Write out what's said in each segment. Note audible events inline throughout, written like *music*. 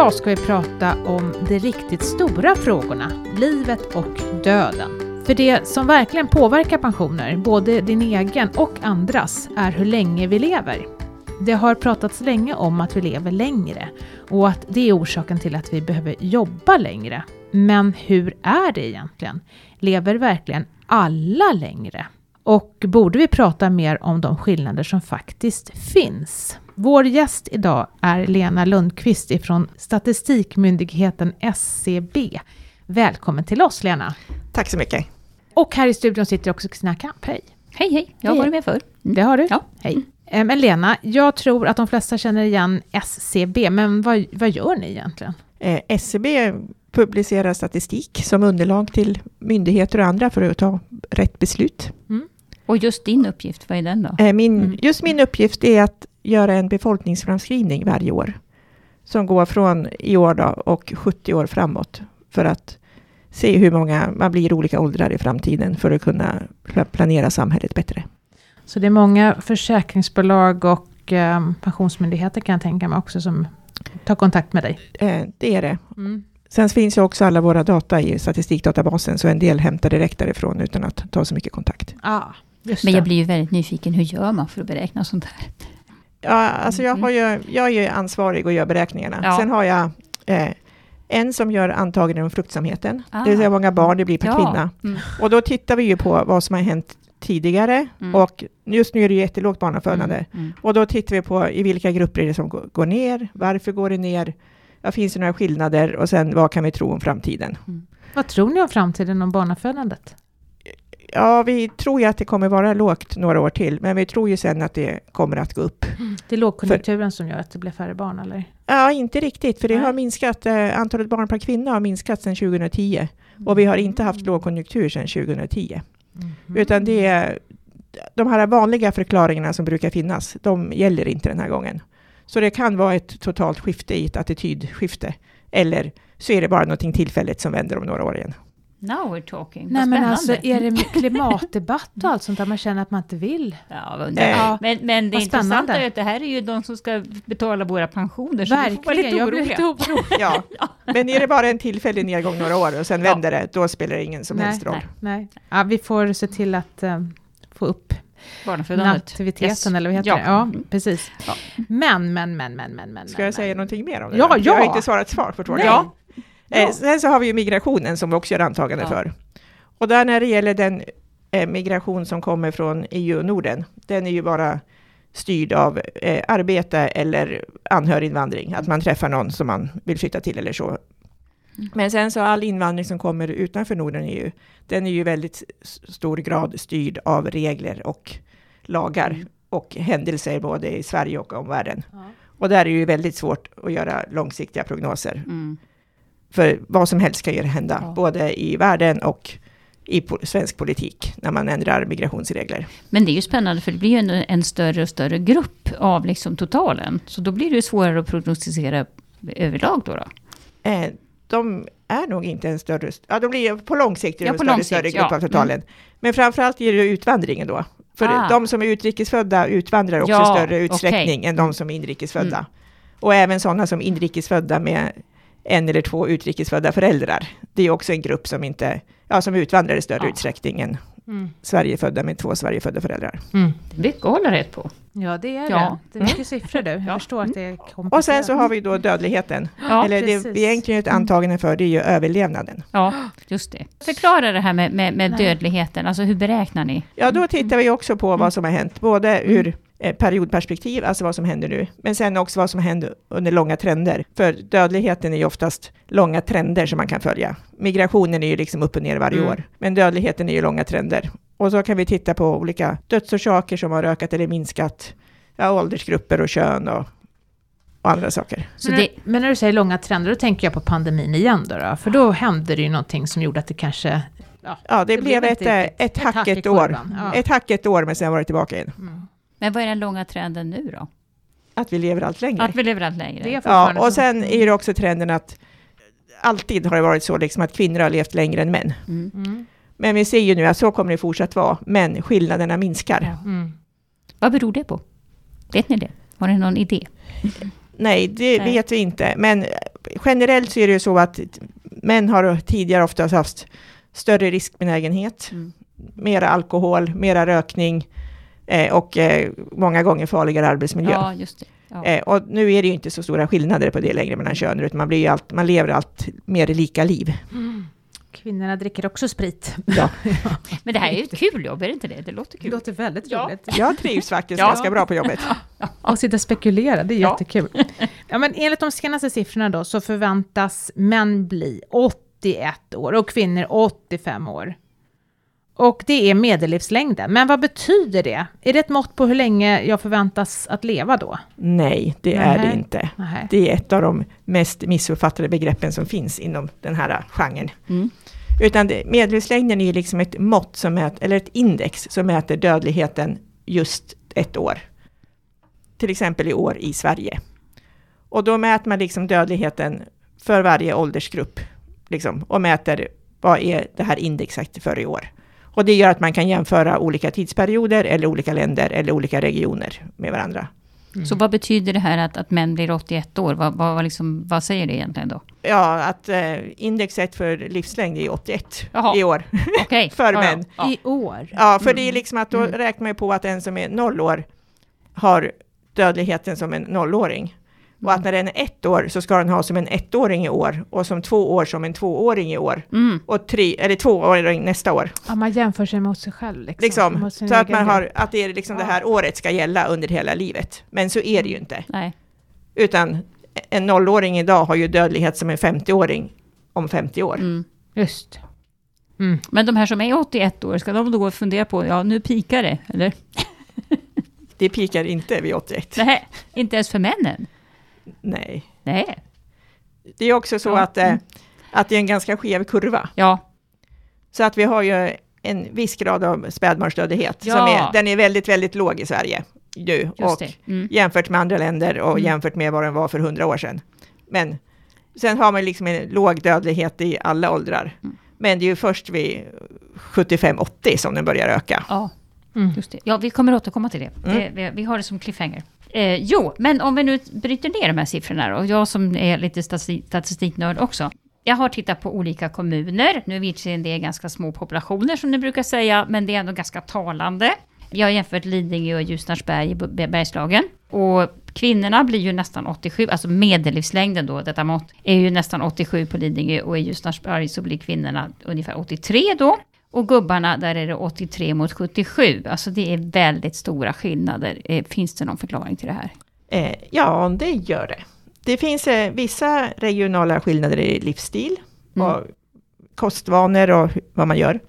Idag ska vi prata om de riktigt stora frågorna, livet och döden. För det som verkligen påverkar pensioner, både din egen och andras, är hur länge vi lever. Det har pratats länge om att vi lever längre och att det är orsaken till att vi behöver jobba längre. Men hur är det egentligen? Lever verkligen alla längre? Och borde vi prata mer om de skillnader som faktiskt finns? Vår gäst idag är Lena Lundqvist ifrån Statistikmyndigheten SCB. Välkommen till oss Lena! Tack så mycket! Och här i studion sitter också Kristina Kamp, hej! Hej hej, jag har varit med förr. Mm. Det har du? Ja. Hej! Eh, Men Lena, jag tror att de flesta känner igen SCB, men vad, vad gör ni egentligen? Eh, SCB publicerar statistik som underlag till myndigheter och andra för att ta rätt beslut. Och just din uppgift, vad är den då? Eh, min, Mm. Just min uppgift är att göra en befolkningsframskrivning varje år. Som går från i år då, och 70 år framåt. För att se hur många man blir i olika åldrar i framtiden för att kunna pla- planera samhället bättre. Så det är många försäkringsbolag och eh, pensionsmyndigheter kan jag tänka mig också som tar kontakt med dig. Eh, det är det. Mm. Sen finns ju också alla våra data i statistikdatabasen, så en del hämtar direkt därifrån utan att ta så mycket kontakt. Ah, just Men jag blir ju väldigt nyfiken, hur gör man för att beräkna sånt här? Ja, alltså jag, har ju, jag är ju ansvarig och gör beräkningarna. Ja. Sen har jag eh, en som gör antaganden om fruktsamheten, Ah. det vill säga hur många barn det blir per kvinna. Mm. Och då tittar vi ju på vad som har hänt tidigare Mm. och just nu är det jättelågt barnafödande. Mm. Mm. Och då tittar vi på i vilka grupper är det som går går ner, varför går det ner, ja, finns det några skillnader och sen vad kan vi tro om framtiden? Vad tror ni om framtiden om barnafödandet? Ja, vi tror ju att det kommer vara lågt några år till, men vi tror ju sen att det kommer att gå upp. Det är lågkonjunkturen som gör att det blir färre barn, eller? Ja, inte riktigt, för det Nej. har minskat. Eh, antalet barn per kvinna har minskat sedan 2010 och vi har inte haft lågkonjunktur sedan 2010. Mhm. Utan det är de här vanliga förklaringarna som brukar finnas, de gäller inte den här gången. Så det kan vara ett totalt skifte i ett attitydskifte. Eller så är det bara någonting tillfälligt som vänder om några år igen. Now we're talking. Nej Vad men spännande. alltså är det *laughs* klimatdebatt och allt sånt där man känner att man inte vill? Ja. Eh, men, men det vad intressanta spännande. är att det här är ju de som ska betala våra pensioner, så vi får vara Verkligen, lite jag blir oroliga. lite orolig. *laughs* Ja, men är det bara en tillfällig nedgång några år och sen Ja. vänder det, då spelar det ingen som Nej, helst roll. nej. Nej, ja, vi får se till att eh, få upp nativiteten, Yes. eller vad heter Ja. det? Ja, Mm. precis. Ja. Men, men, men, men, men, men. Ska men, jag säga men. någonting mer om det? Ja, då? Jag har ja. inte svarat svar på frågan. Nej. Ja. Ja. Eh, sen så har vi ju migrationen som vi också gör antagande Ja. för. Och där när det gäller den eh, migration som kommer från EU och Norden, den är ju bara styrd av eh, arbete eller anhöriginvandring, att man träffar någon som man vill flytta till eller så. Men sen så all invandring som kommer utanför Norden och EU, den är ju väldigt stor grad styrd av regler och lagar Mm. och händelser både i Sverige och omvärlden. Ja. Och där är det ju väldigt svårt att göra långsiktiga prognoser. Mm. För vad som helst kan ju hända, Ja. både i världen och i svensk politik, när man ändrar migrationsregler. Men det är ju spännande, för det blir ju en, en större och större grupp av liksom totalen. Så då blir det ju svårare att prognostisera överlag då. då. Eh, de är nog inte en större, ja de blir på lång sikt Ja, en på större, sikt, grupp ja. av totalen. Men framförallt är det utvandringen då. För Ah. de som är utrikesfödda utvandrar också Ja, i större utsträckning okej. än de som är inrikesfödda. Mm. Och även sådana som är inrikesfödda med en eller två utrikesfödda föräldrar. Det är också en grupp som inte, ja som utvandrar i större Ja. utsträckning än Mm. Sverigefödda med två Sverigefödda föräldrar. Mm. Det mycket att hålla rätt på. Ja, det är Ja. det. Det är mycket siffror du. Jag Ja. förstår att det är komplicerat. Och sen så har vi då dödligheten. Ja, Eller det precis. vi egentligen är ett antagande för, det är ju överlevnaden. ja just det. Förklara det här med, med, med dödligheten, alltså hur beräknar ni? Ja, då tittar vi också på Mm. vad som har hänt, både ur periodperspektiv, alltså vad som händer nu, men sen också vad som händer under långa trender. För dödligheten är ju oftast långa trender som man kan följa. Migrationen är ju liksom upp och ner varje Mm. år, men dödligheten är ju långa trender. Och så kan vi titta på olika dödsorsaker som har ökat eller minskat, ja, åldersgrupper och kön och, och andra saker. Det, men när du säger långa trender, då tänker jag på pandemin igen då, då för då hände det ju någonting som gjorde att det kanske... Ja, Ja, det, blev ett, inte eh, riktigt- ett, hack ett år. Ja. Ett hack ett år, men sen var det tillbaka igen. Mm. Men vad är den långa trenden nu då? Att vi lever allt längre. Att vi lever allt längre? Det är Ja, och sen är det också trenden att alltid har det varit så liksom att kvinnor har levt längre än män. Mm. Mm. Men vi ser ju nu att så kommer det fortsatt vara, men skillnaderna minskar. Ja. Mm. Vad beror det på? Vet ni det? Har ni någon idé? Nej, det Nej. vet vi inte. Men generellt så är det ju så att män har tidigare oftast haft större riskbenägenhet, Mm. mera alkohol, mera rökning eh, och eh, många gånger farligare arbetsmiljö. Ja, just det. Ja. Eh, och nu är det ju inte så stora skillnader på det längre mellan könen, utan man, blir ju allt, man lever allt mer lika liv. Kvinnorna dricker också sprit. Ja. *laughs* Men det här är ju ett kul jobb, är det inte det? Det låter Det kul. låter väldigt Ja. roligt. *laughs* Jag trivs faktiskt Ja. ganska bra på jobbet. Och sitta och spekulera, det är Ja. jättekul. Ja, men enligt de senaste siffrorna då så förväntas män bli 81 år och kvinnor 85 år. Och det är medellivslängden. Men vad betyder det? Är det ett mått på hur länge jag förväntas att leva då? Nej, det är det inte. Nej. Det är ett av de mest missuppfattade begreppen som finns inom den här genren. Mm. Utan det, medellivslängden är liksom ett mått, som mäter, eller ett index, som mäter dödligheten just ett år. Till exempel i år i Sverige. Och då mäter man liksom dödligheten för varje åldersgrupp. Liksom, och mäter vad är det här indexet för i år. Och det gör att man kan jämföra olika tidsperioder, eller olika länder, eller olika regioner med varandra. Så vad betyder det här att, att män blir 81 år? Vad, vad, vad liksom, vad säger det egentligen då? Ja, att eh, indexet för livslängd är 81 Jaha. i år. Okej. *laughs* För Ja, män. Ja. I år? Ja, för det är liksom att då räknar man på att en som är noll år har dödligheten som en nollåring. Och att när den är ett år så ska den ha som en ettåring i år och som två år som en tvååring i år. Mm. Och tre, eller tvååring nästa år. Ja, man jämför sig mot sig själv. Liksom, Liksom, så att man har, att det är liksom det här året ska gälla under hela livet. Men så är det ju inte. Nej. Utan en nollåring idag har ju dödlighet som en 50-åring om 50 år. Mm. Just. Mm. Men de här som är 81 år, ska de då fundera på, ja nu pikar det, eller? Det pikar inte vid 81. Nej, inte ens för männen. Nej. Nej. Det är också så Ja. att, eh, att det är en ganska skev kurva. Ja, Så att vi har ju en viss grad av spädbarnsdödlighet. Ja. Som är, den är väldigt, väldigt låg i Sverige nu. Och. Mm. jämfört med andra länder och Mm. jämfört med vad den var för hundra år sedan. Men sen har man liksom en låg dödlighet i alla åldrar. Mm. Men det är ju först vid 75-80 som den börjar öka. Ja, Mm. just det. Ja, vi kommer återkomma till det. Mm. det vi, vi har det som cliffhanger. Eh, jo, men om vi nu bryter ner de här siffrorna då, och jag som är lite statistiknörd också. Jag har tittat på olika kommuner. Nu visserligen det ganska små populationer som ni brukar säga, men det är ändå ganska talande. Jag har jämfört Lidingö och Ljusnarsberg i Bergslagen. Och kvinnorna blir ju nästan 87, alltså medellivslängden då, detta mått, är ju nästan 87 på Lidingö och i Ljusnarsberg så blir kvinnorna ungefär 83 då. Och gubbarna, där är det 83 mot 77. Alltså det är väldigt stora skillnader. Eh, Finns det någon förklaring till det här? Eh, ja, det gör det. Det finns eh, vissa regionala skillnader i livsstil Mm. och kostvanor och vad man gör.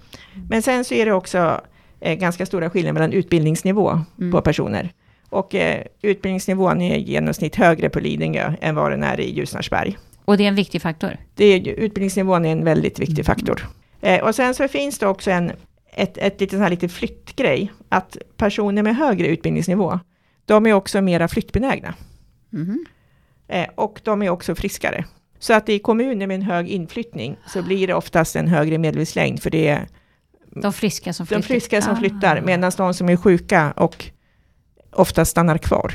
Men sen så är det också eh, ganska stora skillnader mellan utbildningsnivå Mm. på personer. Och eh, utbildningsnivån är i genomsnitt högre på Lidingö än vad den är i Ljusnarsberg. Och det är en viktig faktor. Det är, utbildningsnivån är en väldigt viktig faktor. Eh, och sen så finns det också en, ett, ett litet sån här lite flyttgrej, att personer med högre utbildningsnivå, de är också mera flyttbenägna. Mhm. Eh, och de är också friskare. Så att i kommuner med en hög inflyttning så blir det oftast en högre medellivslängd, för det är De friska som de flyttar. friska som Ah. flyttar, medan de som är sjuka och ofta stannar kvar.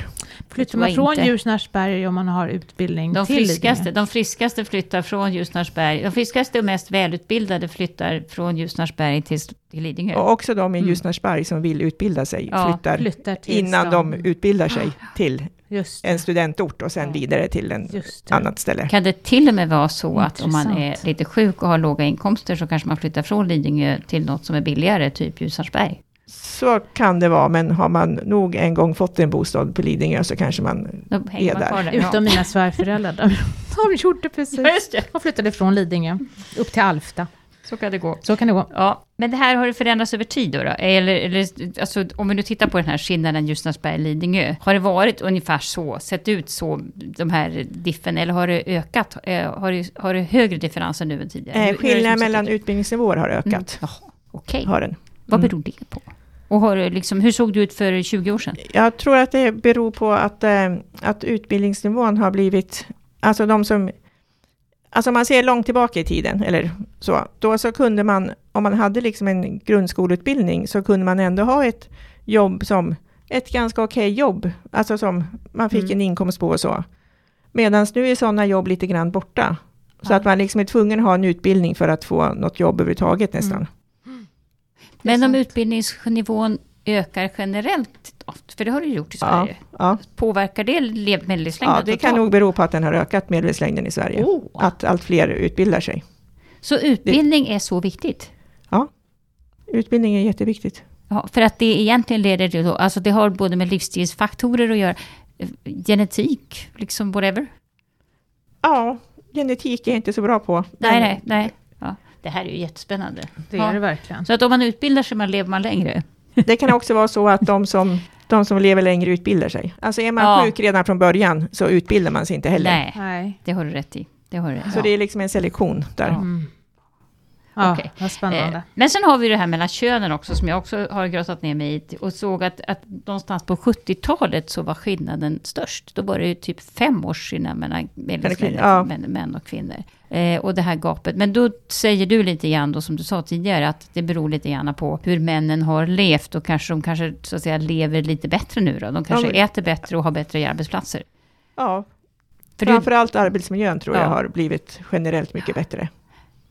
Flyttar man från inte. Ljusnarsberg om man har utbildning De till friskaste, Lidingö? de friskaste flyttar från Ljusnarsberg. De friskaste och mest välutbildade flyttar från Ljusnarsberg till, till Lidingö. Och också de i Mm. Ljusnarsberg som vill utbilda sig Ja, flyttar Flyttar till innan de utbildar sig till Just det. en studentort och sen vidare till en annat ställe. Kan det till och med vara så att om man är lite sjuk och har låga inkomster så kanske man flyttar från Lidingö till något som är billigare, typ Ljusnarsberg? Så kan det vara, men har man nog en gång fått en bostad på Lidingö så kanske man... Då Är man där. där. Utom mina svärföräldrar. De, de gjorde precis. Ja, just det. De flyttade från Lidingö upp till Alfta. Så kan det gå. Så kan det gå. Ja, men det här har det förändrats över tid då? då? Eller, eller alltså, om vi nu tittar på den här skillnaden Ljusnarsberg-Lidingö. Har det varit ungefär så, sett ut så, de här diffen, eller har det ökat? Eh, Har det, har det högre differenser nu än tidigare? Eh, skillnaden mellan ut? utbildningsnivåer har ökat. Mm. Jaha, okej. Har den. Vad Mm. beror det på? Och har liksom, hur såg det ut för 20 år sedan? Jag tror att det beror på att, eh, att utbildningsnivån har blivit... Alltså de som... Alltså om man ser långt tillbaka i tiden, eller så, då så kunde man, om man hade liksom en grundskoleutbildning, så kunde man ändå ha ett jobb som ett ganska okej jobb, alltså som man fick Mm. en inkomst på och så. Medan nu är sådana jobb lite grann borta. Så Ja. att man liksom är tvungen att ha en utbildning för att få något jobb överhuvudtaget nästan. Mm. Men om sant. utbildningsnivån ökar generellt, för det har det gjort i Ja, Sverige, ja. påverkar det medellivslängden ja, det kan nog bero på att den har ökat medellivslängden i Sverige. Oh. Att allt fler utbildar sig. Så utbildning är så viktigt? Utbildning är jätteviktigt. Ja, för att det egentligen leder till, alltså det har både med livsstilsfaktorer att göra, genetik, liksom whatever. Ja, genetik är jag inte så bra på. Nej, nej, nej. Ja, det här är ju jättespännande. Det Ja. är det verkligen. Så att om man utbildar sig, man lever man längre. Det kan också vara så att de som, de som lever längre utbildar sig. Alltså är man Ja. sjuk redan från början så utbildar man sig inte heller. Nej, Nej. det har du rätt i. Det har du rätt. Så det är liksom en selektion där. Ja. Mm. Ja, Okej. vad spännande. Eh, Men sen har vi det här mellan könen också, som jag också har grottat ner mig i. Och såg att, att någonstans på 70-talet så var skillnaden störst. Då var det ju typ fem års skillnad mellan Ja. män, män och kvinnor. Eh, och det här gapet. Men då säger du lite grann då, som du sa tidigare, att det beror lite grann på hur männen har levt. Och kanske de kanske så att säga lever lite bättre nu då. De kanske men- äter bättre och har bättre arbetsplatser. Ja, För, du, framförallt arbetsmiljön tror jag Ja. har blivit generellt mycket bättre.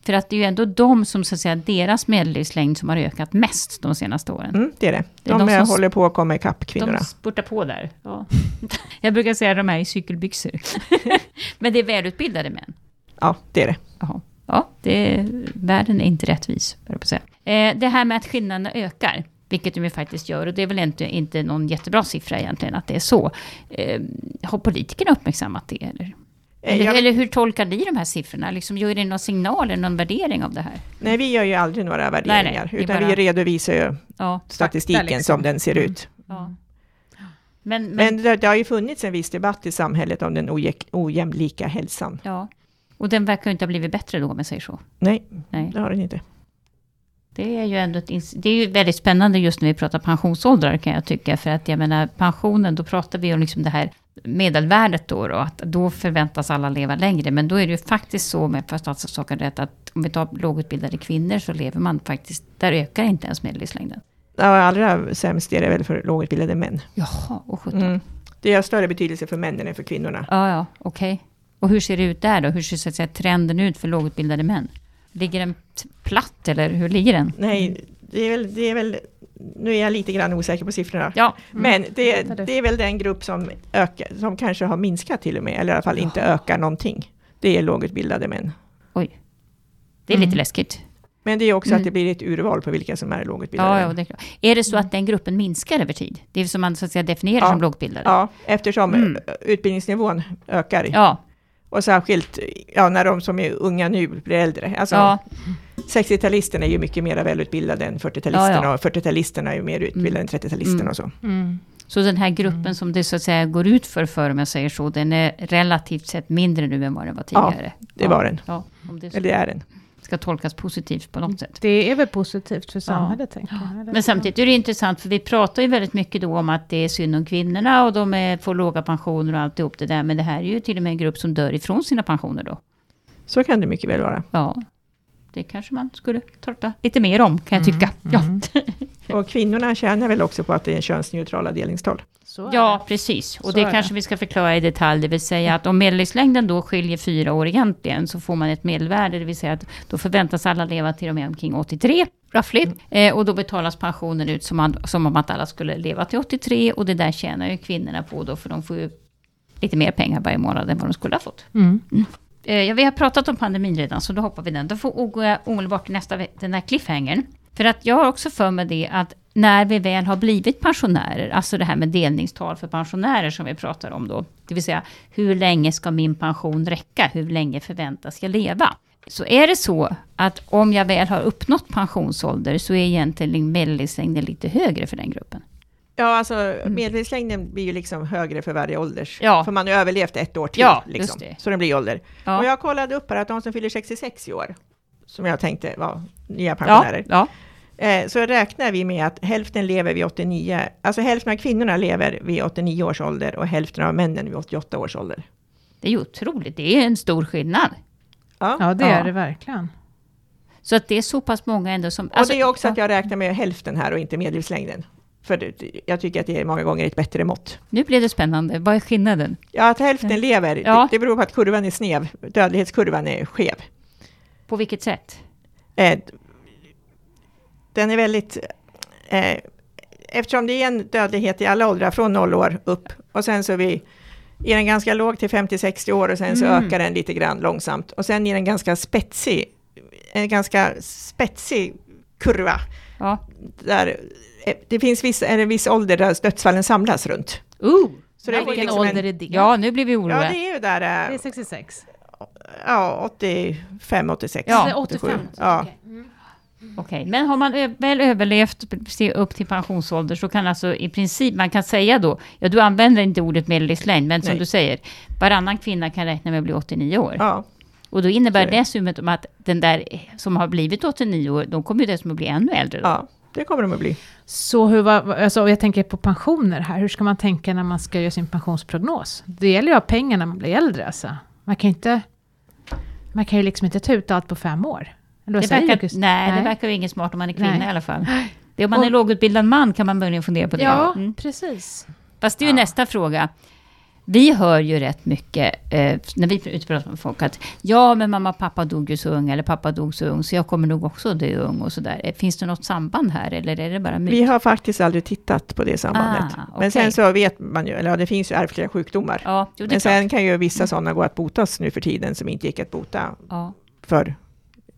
för att det är ju ändå de som, så att säga, deras medellivslängd som har ökat mest de senaste åren. Mm, det är det. Är De, de eh, som- håller på att komma ikapp kvinnorna. De spurtar på där. Ja. *laughs* Jag brukar säga att de är i cykelbyxor. *laughs* Men det är välutbildade män. Ja, det är det. Jaha. Ja, det är, världen är inte rättvis, jag på säga. Eh, det här med att skillnaderna ökar, vilket de ju faktiskt gör, och det är väl inte, inte någon jättebra siffra egentligen att det är så. Eh, har politikerna uppmärksammat det? Eller? Eh, Eller, jag- eller hur tolkar ni de här siffrorna? Liksom, gör det någon signal eller någon värdering av det här? Nej, vi gör ju aldrig några värderingar, det är utan bara- vi redovisar ju Ja, statistiken liksom. som den ser ut. ja. Men, men, Men det, det har ju funnits en viss debatt i samhället om den ojämlika hälsan. ja. Och den verkar ju inte ha blivit bättre då, om jag säger så. Nej, Nej. det har den inte. Det är ju ändå ett, det är ju väldigt spännande just när vi pratar pensionsåldrar kan jag tycka. För att jag menar pensionen, då pratar vi om liksom det här medelvärdet då, då. Att då förväntas alla leva längre. Men då är det ju faktiskt så med för att saken rätt att om vi tar lågutbildade kvinnor så lever man faktiskt, där ökar inte ens medellivslängden. Ja, allra sämst är det väl för lågutbildade män. Jaha, och sjutton. Mm. Det har större betydelse för männen än för kvinnorna. Ja, ja, okej. Och hur ser det ut där då? Hur ser så att säga, trenden ut för lågutbildade män? Ligger den platt eller hur ligger den? Nej, det är väl, det är väl nu är jag lite grann osäker på siffrorna. Ja, Men det, det är väl den grupp som, ökar, som kanske har minskat till och med, eller i alla fall inte ökar någonting. Det är lågutbildade män. oj. Det är lite Mm. läskigt. Men det är också Mm. att det blir ett urval på vilka som är lågutbildade. Ja, ja, det är, klart. är det så att den gruppen minskar över tid? Det är som man så att säga definierar Ja. som lågutbildade? Ja, eftersom Mm. utbildningsnivån ökar. Ja, Och särskilt ja, när de som är unga nu blir äldre. Alltså, ja, 60-talisterna är ju mycket mer välutbildade än 40-talisterna Ja, ja. och 40-talisterna är ju mer utbildade än 30-talisterna Mm. och så. Mm. så den här gruppen som det så att säga går ut för, för om jag säger så, den är relativt sett mindre nu än vad den var Ja, tidigare? det ja. var den. Ja, om det Eller det är den. Ska tolkas positivt på något sätt. Det är väl positivt för samhället, tänker jag. Men samtidigt är det intressant, för vi pratar ju väldigt mycket då om att det är synd om kvinnorna och de är, får låga pensioner och alltihop det där. Men det här är ju till och med en grupp som dör ifrån sina pensioner då. Så kan det mycket väl vara. Ja, det kanske man skulle prata lite mer om, kan jag tycka. Ja. Mm. *laughs* Och kvinnorna tjänar väl också på att det är könsneutrala delningstal. Ja, precis. Och Så det kanske det. vi ska förklara i detalj. Det vill säga att om medellivslängden då skiljer fyra år egentligen, så får man ett medelvärde. Det vill säga att då förväntas alla leva till och med omkring 83, roughly. Eh, och då betalas pensionen ut som, man, som om att alla skulle leva till 83. Och det där tjänar ju kvinnorna på då, för de får ju lite mer pengar varje månad än vad de skulle ha fått. Mm. Eh, ja, vi har pratat om pandemin redan, så då hoppar vi den. Då får går jag omedelbart till nästa, den här cliffhangern. För att jag har också för mig det att när vi väl har blivit pensionärer, alltså det här med delningstal för pensionärer som vi pratar om då, det vill säga hur länge ska min pension räcka, hur länge förväntas jag leva? Så är det så att om jag väl har uppnått pensionsålder så är egentligen medellivslängden lite högre för den gruppen. Ja, alltså medellivslängden blir ju liksom högre för varje ålders. Ja. För man har överlevt ett år till. Ja, liksom. Så den blir ålder. Ja. Och jag kollade upp här att de som fyller 66 i år, som jag tänkte var nya Ja, pensionärer, ja, eh, så räknar vi med att hälften lever vid 89, alltså hälften av kvinnorna lever vid 89 års ålder och hälften av männen vid 88 års ålder. det är ju otroligt. Det är en stor skillnad. Ja. ja, det Ja. är det verkligen. Så att det är så pass många ändå som... Och alltså- det är också ja. att jag räknar med hälften här och inte medellivslängden. För jag tycker att det är många gånger ett bättre mått. Nu blev det spännande. Vad är skillnaden? Ja, att hälften lever, Ja. det, det beror på att kurvan är sned. Dödlighetskurvan är skev. På vilket sätt? Eh, den är väldigt... Eh, eftersom det är en dödlighet i alla åldrar, från noll år upp, och sen så är, vi, är den ganska låg till 50-60 år och sen så Mm. ökar den lite grann långsamt. Och sen är den ganska spetsig, en ganska spetsig kurva. Ja. Där eh, det finns viss, är en viss ålder där dödsfallen samlas runt. Uh, Så det är Vilken liksom en- ålder är det? ja, nu blir vi Ja, oroade. det är ju där, Det är eh, 66. Ja, 85, 86. Ja. Det är 85. Ja. okej. Mm. Okej, men har man väl överlevt se upp till pensionsålder så kan alltså i princip, man kan säga då, ja du använder inte ordet medellivslängd, men som Nej. du säger, varannan kvinna kan räkna med att bli 89 år. ja. Och då innebär det. dessutom att den där som har blivit 89 år, de kommer ju dessutom att bli ännu äldre då. ja, det kommer de att bli. Så hur alltså, jag tänker på pensioner här, hur ska man tänka när man ska göra sin pensionsprognos? Det gäller ju att ha pengar när man blir äldre alltså. Man kan inte, man kan ju liksom inte ta ut allt på fem år. Eller Det verkar, August? nej, det verkar ju inget smart om man är kvinna Nej. i alla fall. Det om man Och- är lågutbildad man kan man möjligen fundera på det. Ja, Mm. precis. Fast det är ju Ja. nästa fråga. Vi hör ju rätt mycket, eh, när vi är ute och pratar med folk, att ja, men mamma och pappa dog ju så ung, eller pappa dog så ung, så jag kommer nog också dö ung och sådär. Eh, Finns det något samband här, eller är det bara myt? Vi har faktiskt aldrig tittat på det sambandet. Ah, okej. Men sen så vet man ju, eller ja, det finns ju ärftliga sjukdomar. Ja, jo, Men klart. sen kan ju vissa sådana gå att botas nu för tiden som inte gick att bota Ja. för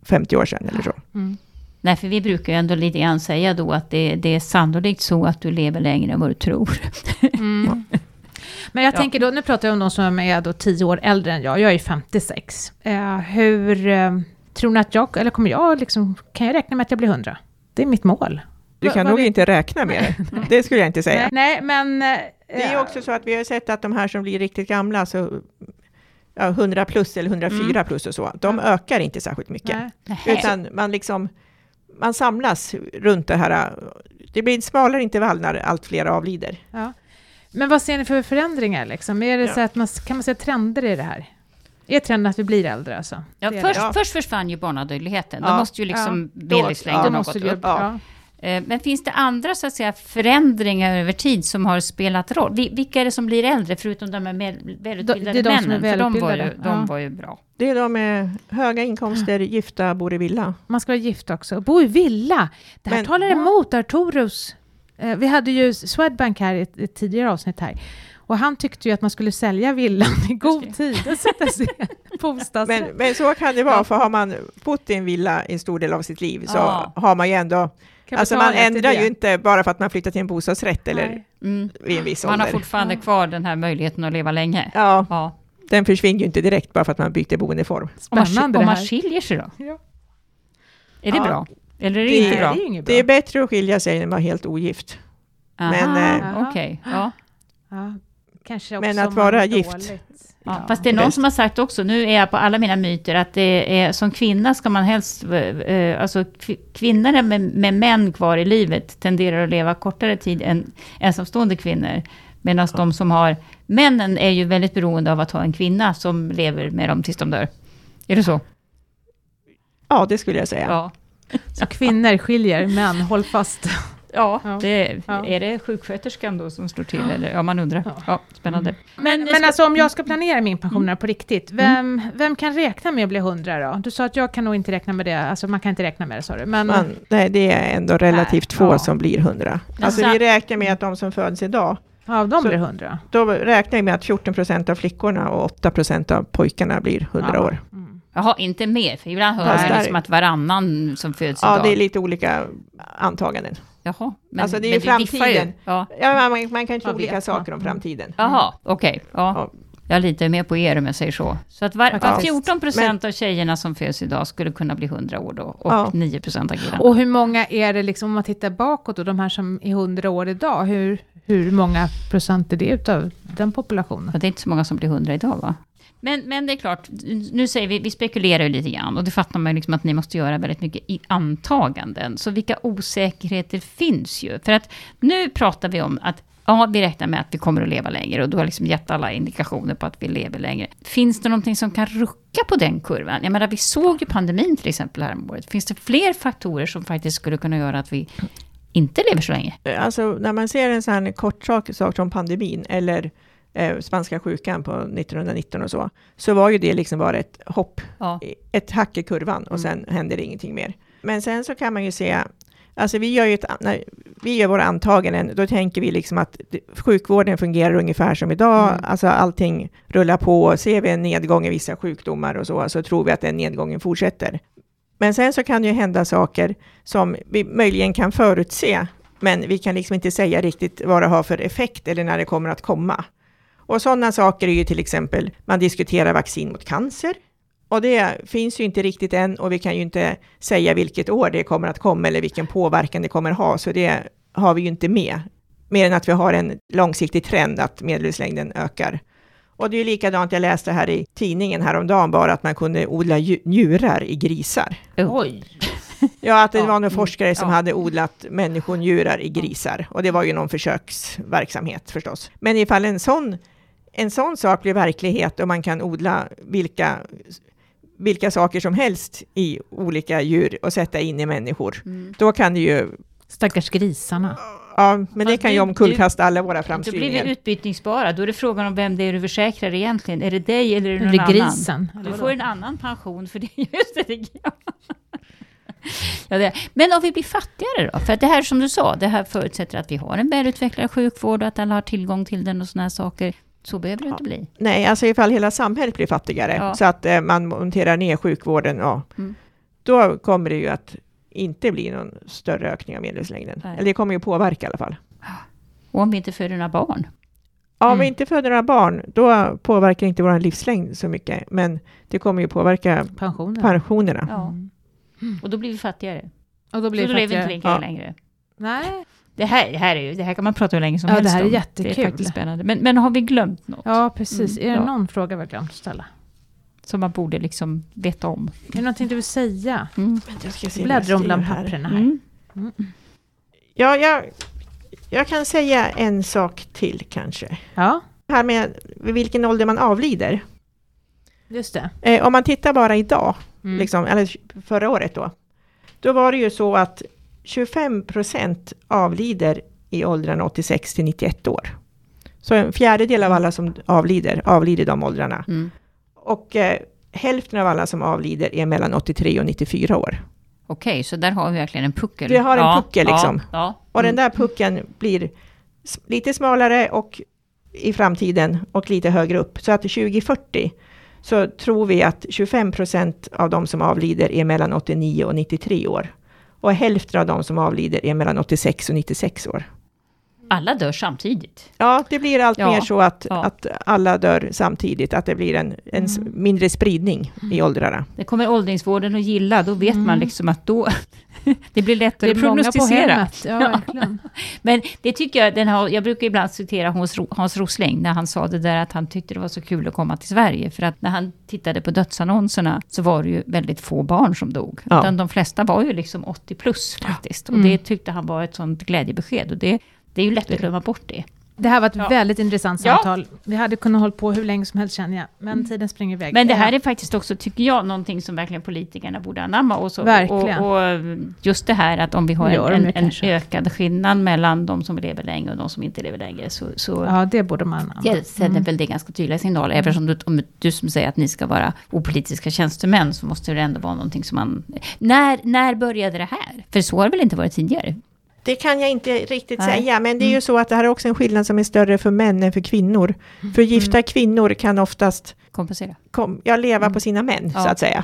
50 år sedan eller så. Mm. Nej, för vi brukar ju ändå lite grann säga då att det, det är sannolikt så att du lever längre än vad du tror. Mm. *laughs* Men jag Ja. tänker då, nu pratar jag om de som är då 10 år äldre än jag, jag är 56. Eh, hur eh, tror ni att jag, eller kommer jag liksom, kan jag räkna med att jag blir 100? Det är mitt mål. Du kan vad nog vet- inte räkna med det. Det skulle jag inte säga. Nej, men... eh, Det är ju också så att vi har sett att de här som blir riktigt gamla, så ja, 100 plus eller 104 plus och så, de ökar inte särskilt mycket. nej. Utan man liksom, man samlas runt det här. Det blir smalare intervall när allt fler avlider. Ja. Men vad ser ni för förändringar? Liksom? Är det Ja. så att man, kan man se trender i det här? Är trenden att vi blir äldre? Alltså? Ja, Det först, Ja. först försvann ju barnadödligheten. Ja. måste ju liksom Då- medellivslängden det ha gått upp. ja. Eh, Men finns det andra så att säga, förändringar över tid som har spelat roll? Vi- Vilka är det som blir äldre, förutom de här med- välutbildade Det de männen? För de var, ju, de ja. var ju bra. Det är de med höga inkomster, gifta, bor i villa. Man ska vara gift också. Bo i villa. Det här Men- talar emot Arturus. Eh, vi hade ju Swedbank här i ett, ett tidigare avsnitt här. Och han tyckte ju att man skulle sälja villan i god tid och sätta sig *laughs* bostadsrätt. Men, men så kan det vara, för har man bott i en villa en stor del av sitt liv så Ja. har man ju ändå... Alltså man ändrar ju inte bara för att man flyttar till en bostadsrätt eller Nej. Mm. vid en viss Man har ålder. fortfarande Ja. kvar den här möjligheten att leva länge. Ja, Ja. den försvinner ju inte direkt bara för att man byter boendeform. Om man, Spännande om man skiljer sig då? Ja. Är det Ja. bra? Eller är det, Det- inte bra? det är. Det är bättre att skilja sig än att vara helt ogift. men, Aha, eh, Okej, ja. Ja, kanske Men att vara gift. dåligt. Ja, fast det är någon Bäst. som har sagt också, nu är jag på alla mina myter, att det är, som kvinna ska man helst, eh, alltså kv- kvinnor med, med män kvar i livet tenderar att leva kortare tid än ensamstående kvinnor. Medan de som har, männen är ju väldigt beroende av att ha en kvinna som lever med dem tills de dör. Är det så? Ja, det skulle jag säga. Ja. Så kvinnor skiljer, män, håll fast. Ja, Ja. Det, är det sjuksköterskan då som slår till? Eller? Ja, man undrar. Ja. Spännande. Men, men alltså om jag ska planera min pension här på riktigt, vem, vem kan räkna med att bli 100 då? Du sa att jag kan nog inte räkna med det, alltså man kan inte räkna med det sa du. Men, Man, nej, det är ändå relativt Nej, få ja. som blir 100. Alltså vi räknar med att de som föds idag, ja, de så- blir 100. då räknar vi med att 14 procent av flickorna och 8 procent av pojkarna blir 100 Ja. år. Mm. Jaha, inte mer? För ibland hör jag liksom att varannan som föds Ja, idag... det är lite olika antaganden. Jaha, men, Alltså, det är ju framtiden. Ju. Ja. Ja, man, man kan tro olika vet saker om framtiden. Jaha, okej. Ja. Ja. Jag litar mer på er om jag säger så. Så att var, var Faktiskt. 14 procent av tjejerna som föds idag skulle kunna bli 100 år då. Och Ja. 9 procent av killarna. Och hur många är det, liksom, om man tittar bakåt, och de här som är 100 år idag, hur, hur många procent är det utav den populationen? Och det är inte så många som blir 100 idag va? Men, men det är klart, nu säger vi, vi spekulerar ju lite grann och det fattar man ju liksom att ni måste göra väldigt mycket i antaganden. Så vilka osäkerheter finns ju? För att nu pratar vi om att ja, vi räknar med att vi kommer att leva längre och du har liksom gett alla indikationer på att vi lever längre. Finns det någonting som kan rucka på den kurvan? Jag menar, vi såg ju pandemin till exempel häromåret. Finns det fler faktorer som faktiskt skulle kunna göra att vi inte lever så länge? Alltså när man ser en sån här kort sak, sak som pandemin eller eh, spanska sjukan på 1919 och så, så var ju det liksom bara ett hopp, Ja. ett hack i kurvan och sen händer det ingenting mer. Men sen så kan man ju se, alltså vi gör ju ett, när vi gör våra antaganden, då tänker vi liksom att sjukvården fungerar ungefär som idag, Mm. alltså allting rullar på, ser vi en nedgång i vissa sjukdomar och så, så tror vi att den nedgången fortsätter. Men sen så kan det ju hända saker som vi möjligen kan förutse, men vi kan liksom inte säga riktigt vad det har för effekt eller när det kommer att komma. Och sådana saker är ju till exempel, man diskuterar vaccin mot cancer. Och det finns ju inte riktigt än och vi kan ju inte säga vilket år det kommer att komma eller vilken påverkan det kommer ha, så det har vi ju inte med. Mer än att vi har en långsiktig trend att medellivslängden ökar. Och det är ju likadant, jag läste här i tidningen häromdagen bara att man kunde odla ju- njurar i grisar. Oj! Ja, att det Ja, var någon mm, forskare som ja. hade odlat människonjurar i grisar. Och det var ju någon försöksverksamhet förstås. Men ifall en sån, en sån sak blir verklighet och man kan odla vilka, vilka saker som helst i olika djur och sätta in i människor, Mm. då kan det ju, Stackars grisarna. ja, men det Fast kan ju du- omkullkasta alla våra Då blir vi framskrivningar. utbytningsbara. Då är det frågan om vem det är du försäkrar egentligen. Är det dig eller är det någon Eller annan? grisen. eller Du får en annan pension för det. Just det, det ja. Det. Men om vi blir fattigare då? För att det här som du sa, det här förutsätter att vi har en välutvecklad sjukvård och att alla har tillgång till den och sådana här saker. Så behöver det inte bli. Nej, alltså ifall hela samhället blir fattigare, Ja. så att eh, man monterar ner sjukvården, ja, Mm. då kommer det ju att inte bli någon större ökning av medellivslängden. Nej. Eller det kommer ju påverka i alla fall. Och om vi inte föder några barn. Om Mm. vi inte föder några barn, då påverkar inte vår livslängd så mycket, men det kommer ju påverka Pensionen. pensionerna. Ja. Mm. Och då blir vi fattigare. Och då Så blir då det lever vi inte fattigare. lika Ja. längre. Nej. Det här, det, här är ju, det här kan man prata hur länge som Ja, helst det här är om. Det jättekul. är faktiskt spännande. Men, men har vi glömt något Ja, precis. Mm, är det ja. någon fråga vi har glömt att ställa? som man borde liksom veta om? Är det någonting du vill säga? Mm. Jag ska se Bläddra om bland här. papperna här. Mm. Ja, jag, jag kan säga en sak till kanske. Ja, Här med vilken ålder man avlider. just det. Eh, om man tittar bara idag, Mm. liksom, eller förra året då, då var det ju så att 25 procent avlider i åldrarna 86 till 91 år. Så en fjärdedel av alla som avlider, avlider de åldrarna. Mm. Och eh, hälften av alla som avlider är mellan 83 och 94 år. Okej, så där har vi verkligen en puckel. Vi har en puckel, liksom. Ja, ja. Och Mm. den där puckeln blir lite smalare och i framtiden och lite högre upp. Så att 2040 så tror vi att 25 procent av de som avlider är mellan 89 och 93 år. Och hälften av de som avlider är mellan 86 och 96 år. Alla dör samtidigt. Ja, det blir allt Ja, mer så att, ja. att alla dör samtidigt, att det blir en, en Mm. mindre spridning i åldrarna. Det kommer åldringsvården att gilla, då vet Mm. man liksom att då... *laughs* det blir Det lättare är att många på hemmet. Ja. *laughs* Men det tycker jag, den har, jag brukar ibland citera Hans, Ro- Hans Rosling när han sa det där att han tyckte det var så kul att komma till Sverige. För att när han tittade på dödsannonserna så var det ju väldigt få barn som dog. Ja. Utan de flesta var ju liksom 80 plus faktiskt. Och Mm. det tyckte han var ett sånt glädjebesked. Och det, det är ju lätt att glömma bort det. Det här var ett Ja. väldigt intressant Ja. samtal. Vi hade kunnat hålla på hur länge som helst känner jag, men tiden springer iväg. Men det här Ja. är faktiskt också, tycker jag, någonting som verkligen politikerna borde anamma. Och, så, Verkligen. och, och just det här att om vi har Gör en, en, ökad skillnad mellan de som lever länge och de som inte lever längre, så, så Ja, det borde man... Ja, sänder Mm. väl det ganska tydliga signaler. Eftersom du, om du som säger att ni ska vara opolitiska tjänstemän så måste det ändå vara någonting som man... När, när började det här? För så har det väl inte varit tidigare? Det kan jag inte riktigt Nej. säga, men det är Mm. ju så att det här är också en skillnad som är större för män än för kvinnor. För gifta kvinnor kan oftast Kompensera. kom, ja, leva Mm. på sina män, Ja. så att säga.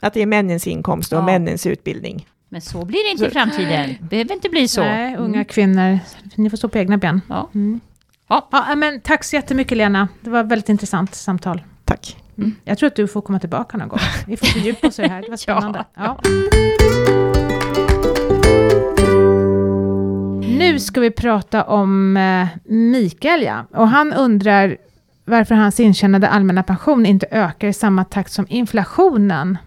Att det är männens inkomst och Ja. männens utbildning. Men så blir det inte i Så- framtiden. Det behöver inte bli så. Nej, unga Mm. kvinnor, ni får stå på egna ben. Ja. Mm. Ja. Ja, men tack så jättemycket Lena. Det var ett väldigt intressant samtal. Tack. Jag tror att du får komma tillbaka någon gång. Vi får fördjupa oss i det här, det var *laughs* spännande. Ja. Nu ska vi prata om eh, Mikael, ja. Och han undrar varför hans intjänade allmänna pension inte ökar i samma takt som inflationen.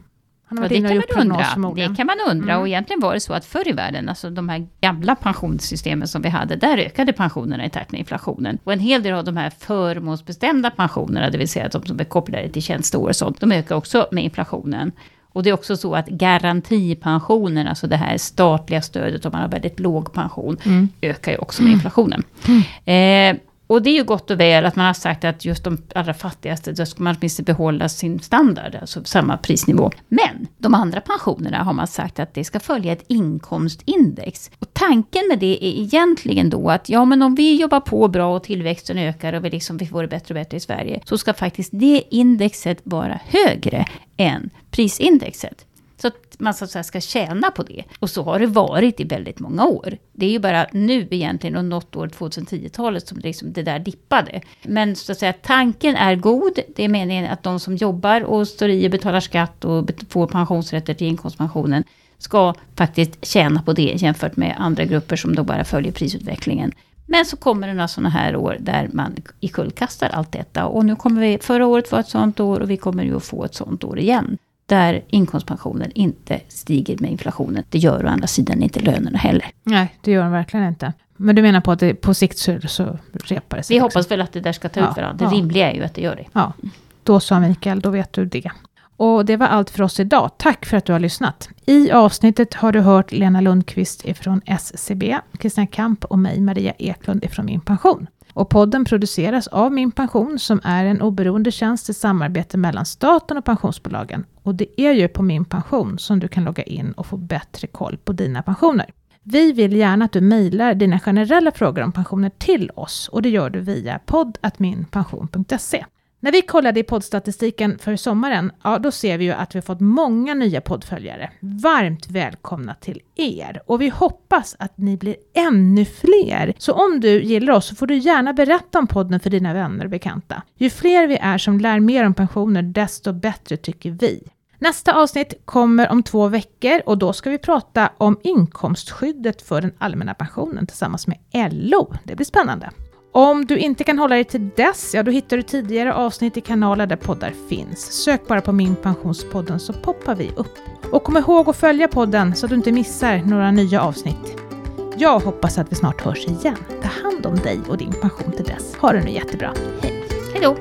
Han har varit det inne kan och man gjort undra. Det kan man undra. Mm. Och egentligen var det så att förr i världen, alltså de här gamla pensionssystemen som vi hade, där ökade pensionerna i takt med inflationen. Och en hel del av de här förmånsbestämda pensionerna, det vill säga de som är kopplade till tjänsteår och sånt, de ökar också med inflationen. Och det är också så att garantipensionen, alltså det här statliga stödet om man har väldigt låg pension, Mm. ökar ju också med inflationen. Eh, och det är ju gott och väl att man har sagt att just de allra fattigaste, då ska man åtminstone behålla sin standard, alltså samma prisnivå. Men de andra pensionerna har man sagt att det ska följa ett inkomstindex. Och tanken med det är egentligen då att ja, men om vi jobbar på bra och tillväxten ökar och vi, liksom, vi får det bättre och bättre i Sverige, så ska faktiskt det indexet vara högre än prisindexet. Så att man så att säga ska tjäna på det. Och så har det varit i väldigt många år. Det är ju bara nu egentligen, och något år 2010-talet, som det, liksom, det där dippade. Men så att säga, tanken är god. Det är meningen att de som jobbar och står i och betalar skatt och får pensionsrätter till inkomstpensionen ska faktiskt tjäna på det jämfört med andra grupper som då bara följer prisutvecklingen. Men så kommer det några sådana här år där man ikullkastar allt detta. Och nu kommer vi, förra året var ett sådant år och vi kommer ju att få ett sådant år igen. Där inkomstpensionen inte stiger med inflationen. Det gör å andra sidan inte lönerna heller. Nej, det gör de verkligen inte. Men du menar på att det, på sikt så, så repar det sig Vi också? hoppas väl att det där ska ta Ja, ut varandra. Det ja. rimliga är ju att det gör det. Ja, då sa Mikael, då vet du det. Och det var allt för oss idag. Tack för att du har lyssnat. I avsnittet har du hört Lena Lundqvist ifrån SCB, Kristina Kamp och mig, Maria Eklund ifrån Min Pension. Och podden produceras av Min Pension som är en oberoende tjänst i samarbete mellan staten och pensionsbolagen. Och det är ju på Min Pension som du kan logga in och få bättre koll på dina pensioner. Vi vill gärna att du mejlar dina generella frågor om pensioner till oss och det gör du via podd.minpension.se. När vi kollade i poddstatistiken för sommaren, ja då ser vi ju att vi har fått många nya poddföljare. Varmt välkomna till er! Och vi hoppas att ni blir ännu fler. Så om du gillar oss så får du gärna berätta om podden för dina vänner och bekanta. Ju fler vi är som lär mer om pensioner, desto bättre tycker vi. Nästa avsnitt kommer om två veckor och då ska vi prata om inkomstskyddet för den allmänna pensionen tillsammans med LO. Det blir spännande. Om du inte kan hålla dig till dess, ja då hittar du tidigare avsnitt i kanaler där poddar finns. Sök bara på Min Pensionspodden så poppar vi upp. Och kom ihåg att följa podden så att du inte missar några nya avsnitt. Jag hoppas att vi snart hörs igen. Ta hand om dig och din pension till dess. Ha det nu jättebra. Hej! Hej då!